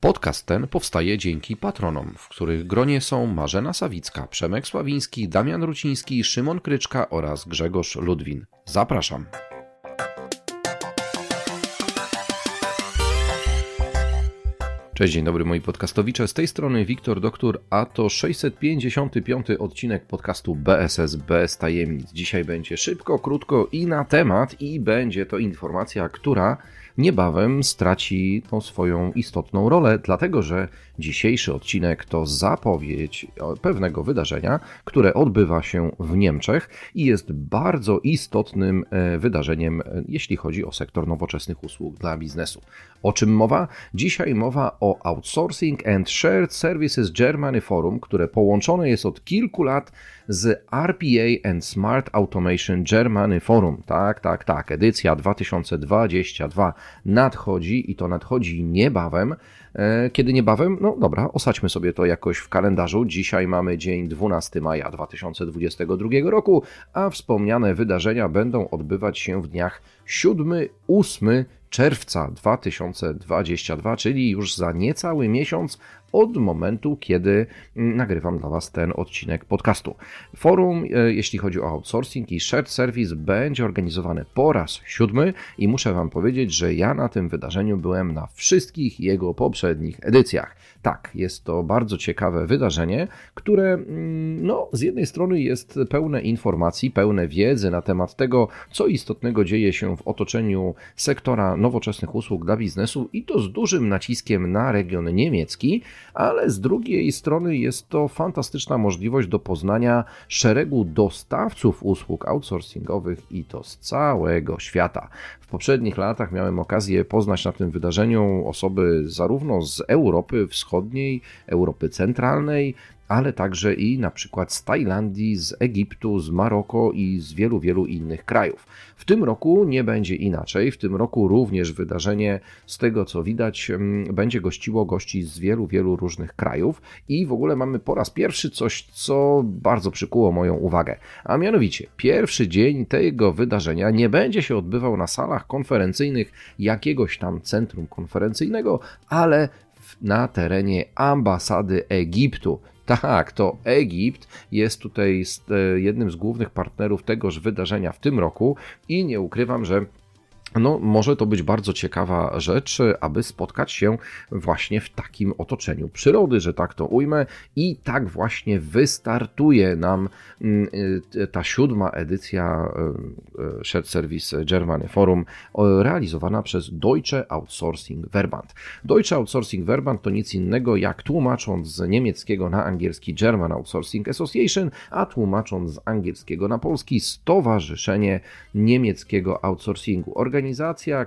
Podcast ten powstaje dzięki patronom, w których gronie są Marzena Sawicka, Przemek Sławiński, Damian Ruciński, Szymon Kryczka oraz Grzegorz Ludwin. Zapraszam. Cześć, dzień dobry moi podcastowicze. Z tej strony Wiktor Doktor, a to 655 odcinek podcastu BSS bez tajemnic. Dzisiaj będzie szybko, krótko i na temat i będzie to informacja, która niebawem straci tą swoją istotną rolę, dlatego że dzisiejszy odcinek to zapowiedź pewnego wydarzenia, które odbywa się w Niemczech i jest bardzo istotnym e, wydarzeniem, e, jeśli chodzi o sektor nowoczesnych usług dla biznesu. O czym mowa? Dzisiaj mowa o Outsourcing and Shared Services Germany Forum, które połączone jest od kilku lat z RPA and Smart Automation Germany Forum. Tak, tak, tak. Edycja 2022 nadchodzi i to nadchodzi niebawem. E, kiedy niebawem? No dobra, osadźmy sobie to jakoś w kalendarzu. Dzisiaj mamy dzień 12 maja 2022 roku, a wspomniane wydarzenia będą odbywać się w dniach 7-8 czerwca 2022, czyli już za niecały miesiąc od momentu, kiedy mm, nagrywam dla Was ten odcinek podcastu. Forum, e, jeśli chodzi o outsourcing i shared service, będzie organizowane po raz siódmy i muszę Wam powiedzieć, że ja na tym wydarzeniu byłem na wszystkich jego poprzednich edycjach. Tak, jest to bardzo ciekawe wydarzenie, które mm, no, z jednej strony jest pełne informacji, pełne wiedzy na temat tego, co istotnego dzieje się w otoczeniu sektora nowoczesnych usług dla biznesu i to z dużym naciskiem na region niemiecki, ale z drugiej strony jest to fantastyczna możliwość do poznania szeregu dostawców usług outsourcingowych i to z całego świata. W poprzednich latach miałem okazję poznać na tym wydarzeniu osoby zarówno z Europy Wschodniej, Europy Centralnej, ale także i na przykład z Tajlandii, z Egiptu, z Maroko i z wielu, wielu innych krajów. W tym roku nie będzie inaczej. W tym roku również wydarzenie, z tego co widać, mm, będzie gościło gości z wielu, wielu różnych krajów i w ogóle mamy po raz pierwszy coś, co bardzo przykuło moją uwagę. A mianowicie, pierwszy dzień tego wydarzenia nie będzie się odbywał na salach konferencyjnych jakiegoś tam centrum konferencyjnego, ale na terenie ambasady Egiptu. Tak, to Egipt jest tutaj e, jednym z głównych partnerów tegoż wydarzenia w tym roku i nie ukrywam, że no, może to być bardzo ciekawa rzecz, aby spotkać się właśnie w takim otoczeniu przyrody, że tak to ujmę. I tak właśnie wystartuje nam mm, y, ta siódma edycja y, y, Shared Service Germany Forum, realizowana przez Deutsche Outsourcing Verband. Deutsche Outsourcing Verband to nic innego jak tłumacząc z niemieckiego na angielski German Outsourcing Association, a tłumacząc z angielskiego na polski Stowarzyszenie Niemieckiego Outsourcingu organizacja,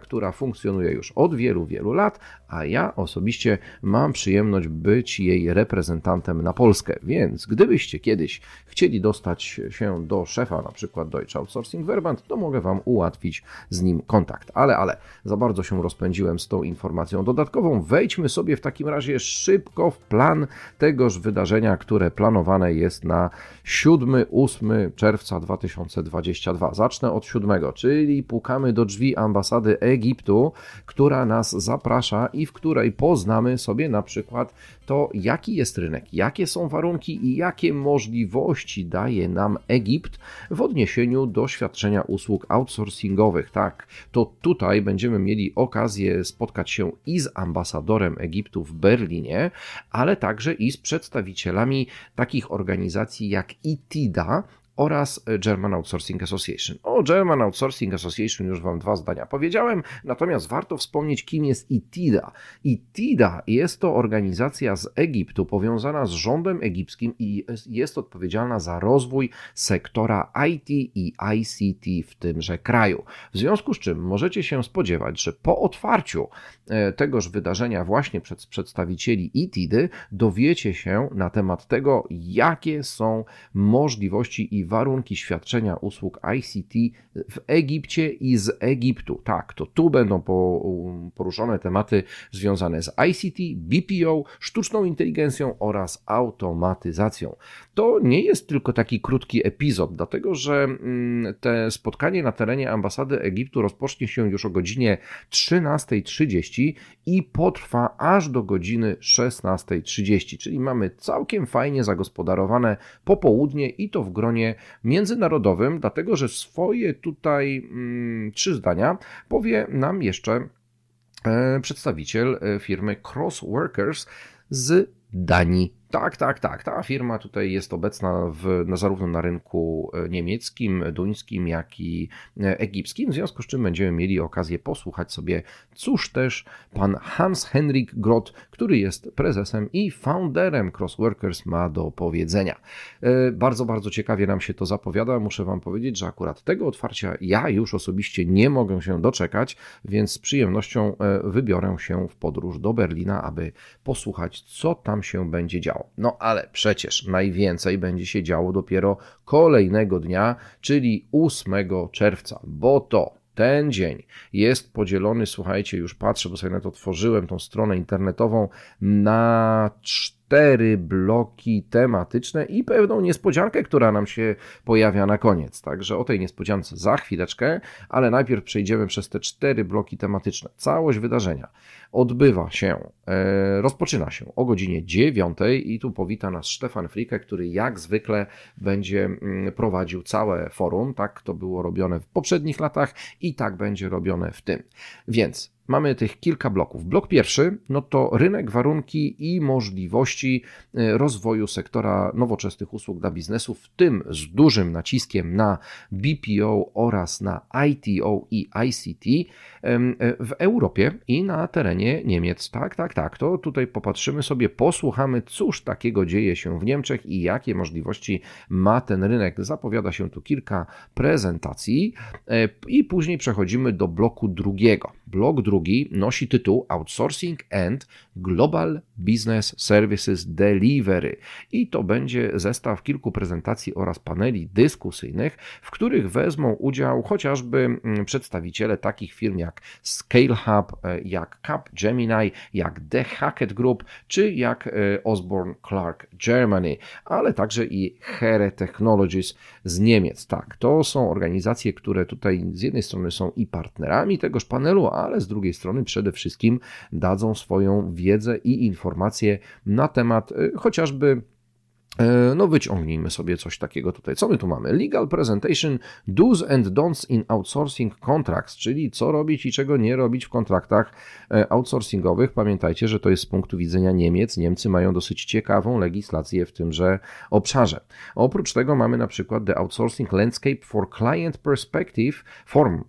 która funkcjonuje już od wielu, wielu lat, a ja osobiście mam przyjemność być jej reprezentantem na Polskę. Więc gdybyście kiedyś chcieli dostać się do szefa, na przykład Deutsche Outsourcing Verband, to mogę Wam ułatwić z nim kontakt. Ale, ale, za bardzo się rozpędziłem z tą informacją dodatkową. Wejdźmy sobie w takim razie szybko w plan tegoż wydarzenia, które planowane jest na 7-8 czerwca 2022. Zacznę od 7, czyli pukamy do drzwi ambasady Egiptu, która nas zaprasza i w której poznamy sobie na przykład to, jaki jest rynek, jakie są warunki i jakie możliwości daje nam Egipt w odniesieniu do świadczenia usług outsourcingowych. Tak, to tutaj będziemy mieli okazję spotkać się i z ambasadorem Egiptu w Berlinie, ale także i z przedstawicielami takich organizacji jak ITIDA, oraz German Outsourcing Association. O German Outsourcing Association już Wam dwa zdania powiedziałem, natomiast warto wspomnieć, kim jest ITIDA. ITIDA jest to organizacja z Egiptu powiązana z rządem egipskim i jest odpowiedzialna za rozwój sektora IT i ICT w tymże kraju. W związku z czym możecie się spodziewać, że po otwarciu e, tegoż wydarzenia właśnie przez przedstawicieli ITIDY dowiecie się na temat tego, jakie są możliwości i warunki świadczenia usług ICT w Egipcie i z Egiptu. Tak, to tu będą poruszone tematy związane z ICT, BPO, sztuczną inteligencją oraz automatyzacją. To nie jest tylko taki krótki epizod, dlatego że mm, te spotkanie na terenie ambasady Egiptu rozpocznie się już o godzinie 13.30 i potrwa aż do godziny 16.30, czyli mamy całkiem fajnie zagospodarowane popołudnie i to w gronie międzynarodowym, dlatego że swoje tutaj mm, trzy zdania powie nam jeszcze e, przedstawiciel e, firmy Crossworkers z Danii. Tak, tak, tak. Ta firma tutaj jest obecna w, na, zarówno na rynku e, niemieckim, duńskim, jak i e, egipskim, w związku z czym będziemy mieli okazję posłuchać sobie, cóż też pan Hans Henrik Grot, który jest prezesem i founderem Crossworkers ma do powiedzenia. E, bardzo, bardzo ciekawie nam się to zapowiada. Muszę wam powiedzieć, że akurat tego otwarcia ja już osobiście nie mogę się doczekać, więc z przyjemnością wybiorę się w podróż do Berlina, aby posłuchać, co tam się będzie działo. No ale przecież najwięcej będzie się działo dopiero kolejnego dnia, czyli 8 czerwca, bo to ten dzień jest podzielony, słuchajcie, już patrzę, bo sobie na to otworzyłem tą stronę internetową, na cztery bloki tematyczne i pewną niespodziankę, która nam się pojawia na koniec. Także o tej niespodziance za chwileczkę, ale najpierw przejdziemy przez te cztery bloki tematyczne. Całość wydarzenia odbywa się, e, rozpoczyna się o godzinie 9 i tu powita nas Stefan Frike, który jak zwykle będzie mm, prowadził całe forum. Tak to było robione w poprzednich latach i tak będzie robione w tym. Więc mamy tych kilka bloków. Blok pierwszy, no to rynek, warunki i możliwości e, rozwoju sektora nowoczesnych usług dla biznesu, w tym z dużym naciskiem na BPO oraz na ITO i ICT e, w Europie i na terenie Niemiec. Tak, tak, tak. To tutaj popatrzymy sobie, posłuchamy, cóż takiego dzieje się w Niemczech i jakie możliwości ma ten rynek. Zapowiada się tu kilka prezentacji e, i później przechodzimy do bloku drugiego. Blok drugi nosi tytuł Outsourcing and Global Business Services Delivery i to będzie zestaw kilku prezentacji oraz paneli dyskusyjnych, w których wezmą udział chociażby mm, przedstawiciele takich firm jak Scale Hub, e, jak Cap Gemini, jak The Hackett Group, czy jak e, Osborne Clark Germany, ale także i Here Technologies z Niemiec. Tak, to są organizacje, które tutaj z jednej strony są i partnerami tegoż panelu, ale z drugiej strony przede wszystkim dadzą swoją wiedzę i informacje na temat y, chociażby E, no wyciągnijmy sobie coś takiego tutaj. Co my tu mamy? Legal Presentation Do's and Don'ts in Outsourcing Contracts, czyli co robić i czego nie robić w kontraktach e, outsourcingowych. Pamiętajcie, że to jest z punktu widzenia Niemiec. Niemcy mają dosyć ciekawą legislację w tymże obszarze. Oprócz tego mamy na przykład The Outsourcing Landscape for Client Perspective Form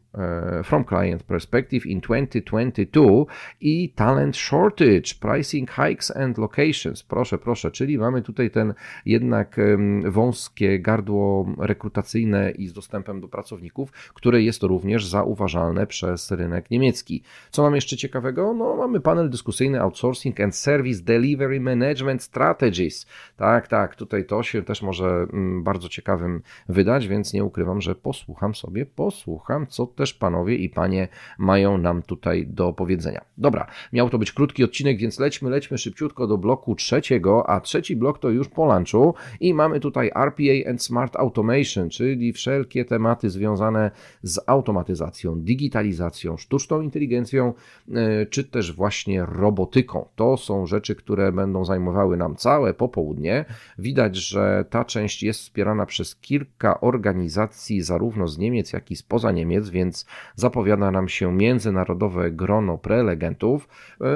From Client Perspective in 2022 i Talent Shortage, Pricing Hikes and Locations. Proszę, proszę, czyli mamy tutaj ten jednak wąskie gardło rekrutacyjne i z dostępem do pracowników, które jest również zauważalne przez rynek niemiecki. Co mam jeszcze ciekawego? No, mamy panel dyskusyjny Outsourcing and Service Delivery Management Strategies. Tak, tak, tutaj to się też może mm, bardzo ciekawym wydać, więc nie ukrywam, że posłucham sobie, posłucham, co też panowie i panie mają nam tutaj do powiedzenia. Dobra, miał to być krótki odcinek, więc lećmy, lećmy szybciutko do bloku trzeciego, a trzeci blok to już Poland launchu i mamy tutaj RPA and Smart Automation, czyli wszelkie tematy związane z automatyzacją, digitalizacją, sztuczną inteligencją, e, czy też właśnie robotyką. To są rzeczy, które będą zajmowały nam całe popołudnie. Widać, że ta część jest wspierana przez kilka organizacji, zarówno z Niemiec, jak i spoza Niemiec, więc zapowiada nam się międzynarodowe grono prelegentów. E,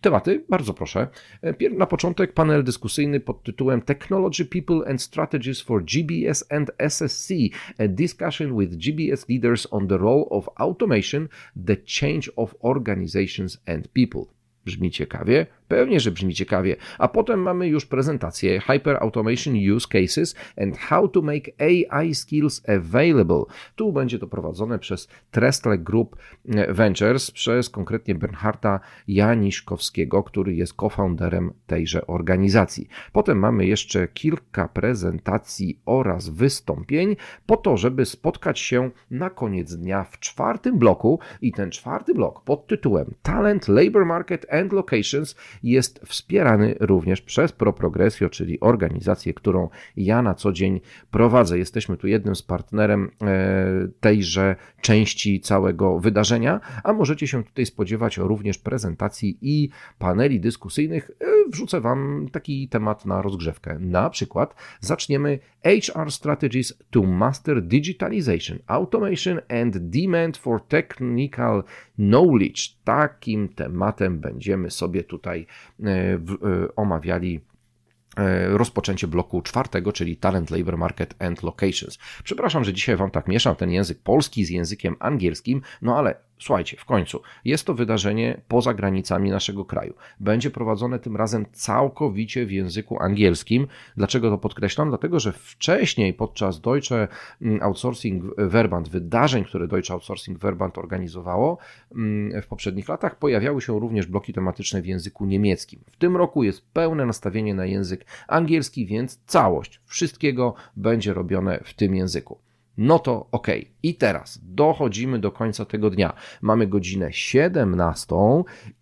tematy, bardzo proszę. E, na początek panel dyskusyjny pod tytułem Technology, People and Strategies for GBS and SSC, a discussion with GBS leaders on the role of automation, the change of organizations and people. Brzmi ciekawie, Pewnie, że brzmi ciekawie. A potem mamy już prezentację Hyper Automation Use Cases and How to Make AI Skills Available. Tu będzie to prowadzone przez Trestle Group Ventures, przez konkretnie Bernharda Janiszkowskiego, który jest co-founderem tejże organizacji. Potem mamy jeszcze kilka prezentacji oraz wystąpień po to, żeby spotkać się na koniec dnia w czwartym bloku i ten czwarty blok pod tytułem Talent, Labor Market and Locations jest wspierany również przez ProProgresio, czyli organizację, którą ja na co dzień prowadzę. Jesteśmy tu jednym z partnerem e, tejże części całego wydarzenia, a możecie się tutaj spodziewać również prezentacji i paneli dyskusyjnych. E, wrzucę Wam taki temat na rozgrzewkę. Na przykład zaczniemy HR Strategies to Master Digitalization, Automation and Demand for Technical Knowledge. Takim tematem będziemy sobie tutaj e, omawiali E, rozpoczęcie bloku czwartego, czyli Talent, Labor Market and Locations. Przepraszam, że dzisiaj Wam tak mieszam ten język polski z językiem angielskim, no ale słuchajcie, w końcu jest to wydarzenie poza granicami naszego kraju. Będzie prowadzone tym razem całkowicie w języku angielskim. Dlaczego to podkreślam? Dlatego, że wcześniej podczas Deutsche mm, Outsourcing Verband, wydarzeń, które Deutsche Outsourcing Verband organizowało mm, w poprzednich latach, pojawiały się również bloki tematyczne w języku niemieckim. W tym roku jest pełne nastawienie na język angielski, więc całość wszystkiego będzie robione w tym języku. No to ok. I teraz dochodzimy do końca tego dnia. Mamy godzinę 17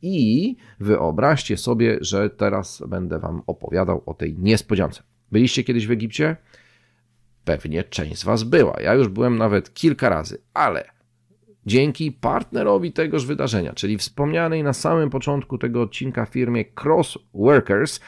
i wyobraźcie sobie, że teraz będę Wam opowiadał o tej niespodziance. Byliście kiedyś w Egipcie? Pewnie część z Was była. Ja już byłem nawet kilka razy, ale dzięki partnerowi tegoż wydarzenia, czyli wspomnianej na samym początku tego odcinka firmie Crossworkers,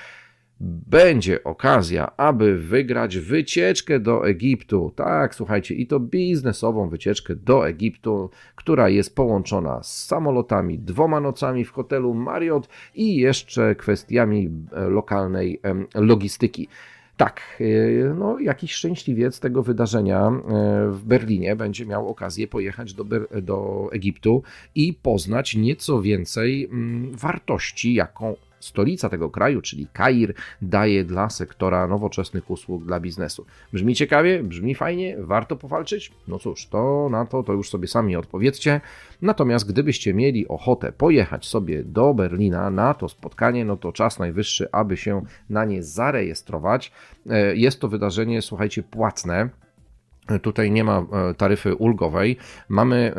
będzie okazja, aby wygrać wycieczkę do Egiptu. Tak, słuchajcie, i to biznesową wycieczkę do Egiptu, która jest połączona z samolotami, dwoma nocami w hotelu Marriott i jeszcze kwestiami e, lokalnej logistyki. Tak, e, no, jakiś szczęśliwiec tego wydarzenia e, w Berlinie będzie miał okazję pojechać do, do Egiptu i poznać nieco więcej mm, wartości, jaką stolica tego kraju, czyli Kair, daje dla sektora nowoczesnych usług dla biznesu. Brzmi ciekawie, brzmi fajnie, warto powalczyć? No cóż, to na to to już sobie sami odpowiedzcie. Natomiast gdybyście mieli ochotę pojechać sobie do Berlina na to spotkanie, no to czas najwyższy, aby się na nie zarejestrować. E, jest to wydarzenie, słuchajcie, płatne. Tutaj nie ma e, taryfy ulgowej. Mamy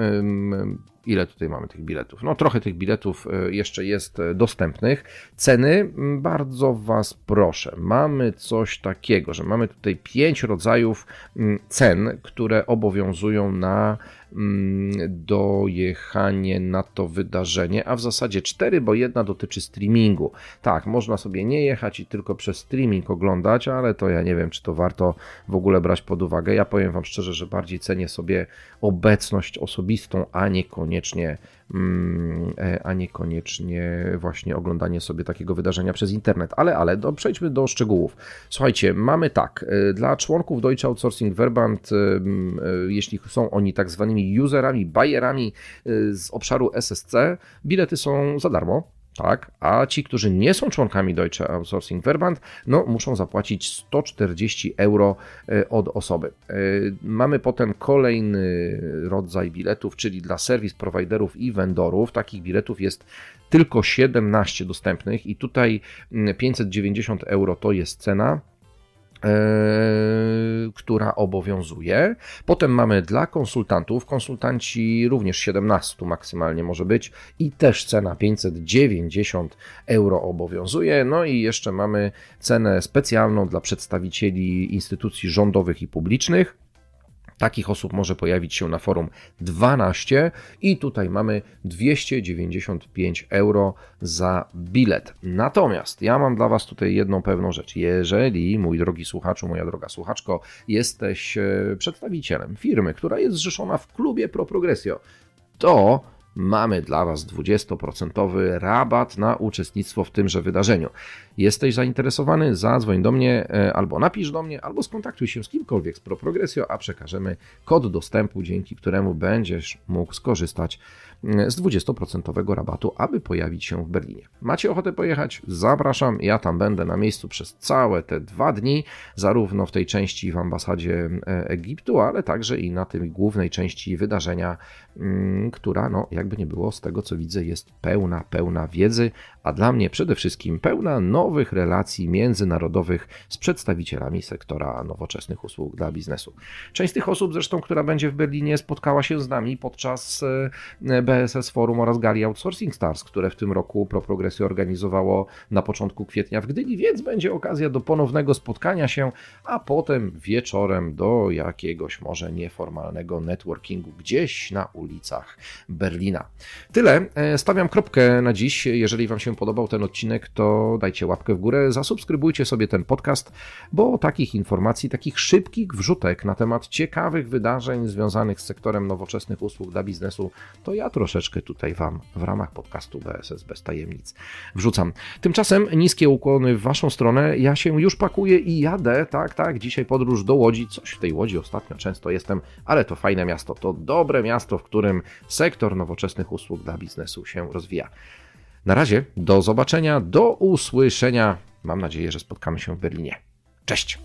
ile tutaj mamy tych biletów? No trochę tych biletów e, jeszcze jest e, dostępnych. Ceny, bardzo Was proszę, mamy coś takiego, że mamy tutaj pięć rodzajów cen, które obowiązują na Mm, dojechanie na to wydarzenie, a w zasadzie cztery, bo jedna dotyczy streamingu. Tak, można sobie nie jechać i tylko przez streaming oglądać, ale to ja nie wiem, czy to warto w ogóle brać pod uwagę. Ja powiem Wam szczerze, że bardziej cenię sobie obecność osobistą, a niekoniecznie Mm, a niekoniecznie właśnie oglądanie sobie takiego wydarzenia przez internet. Ale, ale do, przejdźmy do szczegółów. Słuchajcie, mamy tak, e, dla członków Deutsche Outsourcing Verband, e, jeśli są oni tak zwanymi userami, bayerami z obszaru SSC, bilety są za darmo tak? A ci, którzy nie są członkami Deutsche Outsourcing Verband, no muszą zapłacić 140 euro e, od osoby. E, mamy potem kolejny rodzaj biletów, czyli dla serwis providerów i vendorów. Takich biletów jest tylko 17 dostępnych i tutaj 590 mm, euro to jest cena która obowiązuje. Potem mamy dla konsultantów, konsultanci również 17 maksymalnie może być i też cena 590 euro obowiązuje. No i jeszcze mamy cenę specjalną dla przedstawicieli instytucji rządowych i publicznych Takich osób może pojawić się na forum 12 i tutaj mamy 295 euro za bilet. Natomiast ja mam dla Was tutaj jedną pewną rzecz. Jeżeli, mój drogi słuchaczu, moja droga słuchaczko, jesteś e, przedstawicielem firmy, która jest zrzeszona w klubie Pro Progressio, to mamy dla Was 20% rabat na uczestnictwo w tymże wydarzeniu. Jesteś zainteresowany? Zadzwoń do mnie e, albo napisz do mnie, albo skontaktuj się z kimkolwiek z ProProgresio, a przekażemy kod dostępu, dzięki któremu będziesz mógł skorzystać z 20% rabatu, aby pojawić się w Berlinie. Macie ochotę pojechać? Zapraszam. Ja tam będę na miejscu przez całe te dwa dni, zarówno w tej części w ambasadzie e, Egiptu, ale także i na tej głównej części wydarzenia, mm, która, no, jakby nie było, z tego co widzę, jest pełna, pełna wiedzy, a dla mnie przede wszystkim pełna nowych relacji międzynarodowych z przedstawicielami sektora nowoczesnych usług dla biznesu. Część z tych osób, zresztą, która będzie w Berlinie, spotkała się z nami podczas e, BSS Forum oraz Gali Outsourcing Stars, które w tym roku ProProgresy organizowało na początku kwietnia w Gdyni, więc będzie okazja do ponownego spotkania się, a potem wieczorem do jakiegoś może nieformalnego networkingu gdzieś na ulicach Berlina. Tyle. E, stawiam kropkę na dziś. Jeżeli Wam się podobał ten odcinek, to dajcie łapkę w górę, zasubskrybujcie sobie ten podcast, bo takich informacji, takich szybkich wrzutek na temat ciekawych wydarzeń związanych z sektorem nowoczesnych usług dla biznesu, to ja troszeczkę tutaj Wam w ramach podcastu BSS bez tajemnic wrzucam. Tymczasem niskie ukłony w Waszą stronę. Ja się już pakuję i jadę. Tak, tak. Dzisiaj podróż do Łodzi. Coś w tej Łodzi ostatnio często jestem, ale to fajne miasto. To dobre miasto, w którym sektor nowoczesnych usług dla biznesu się rozwija. Na razie, do zobaczenia, do usłyszenia. Mam nadzieję, że spotkamy się w Berlinie. Cześć!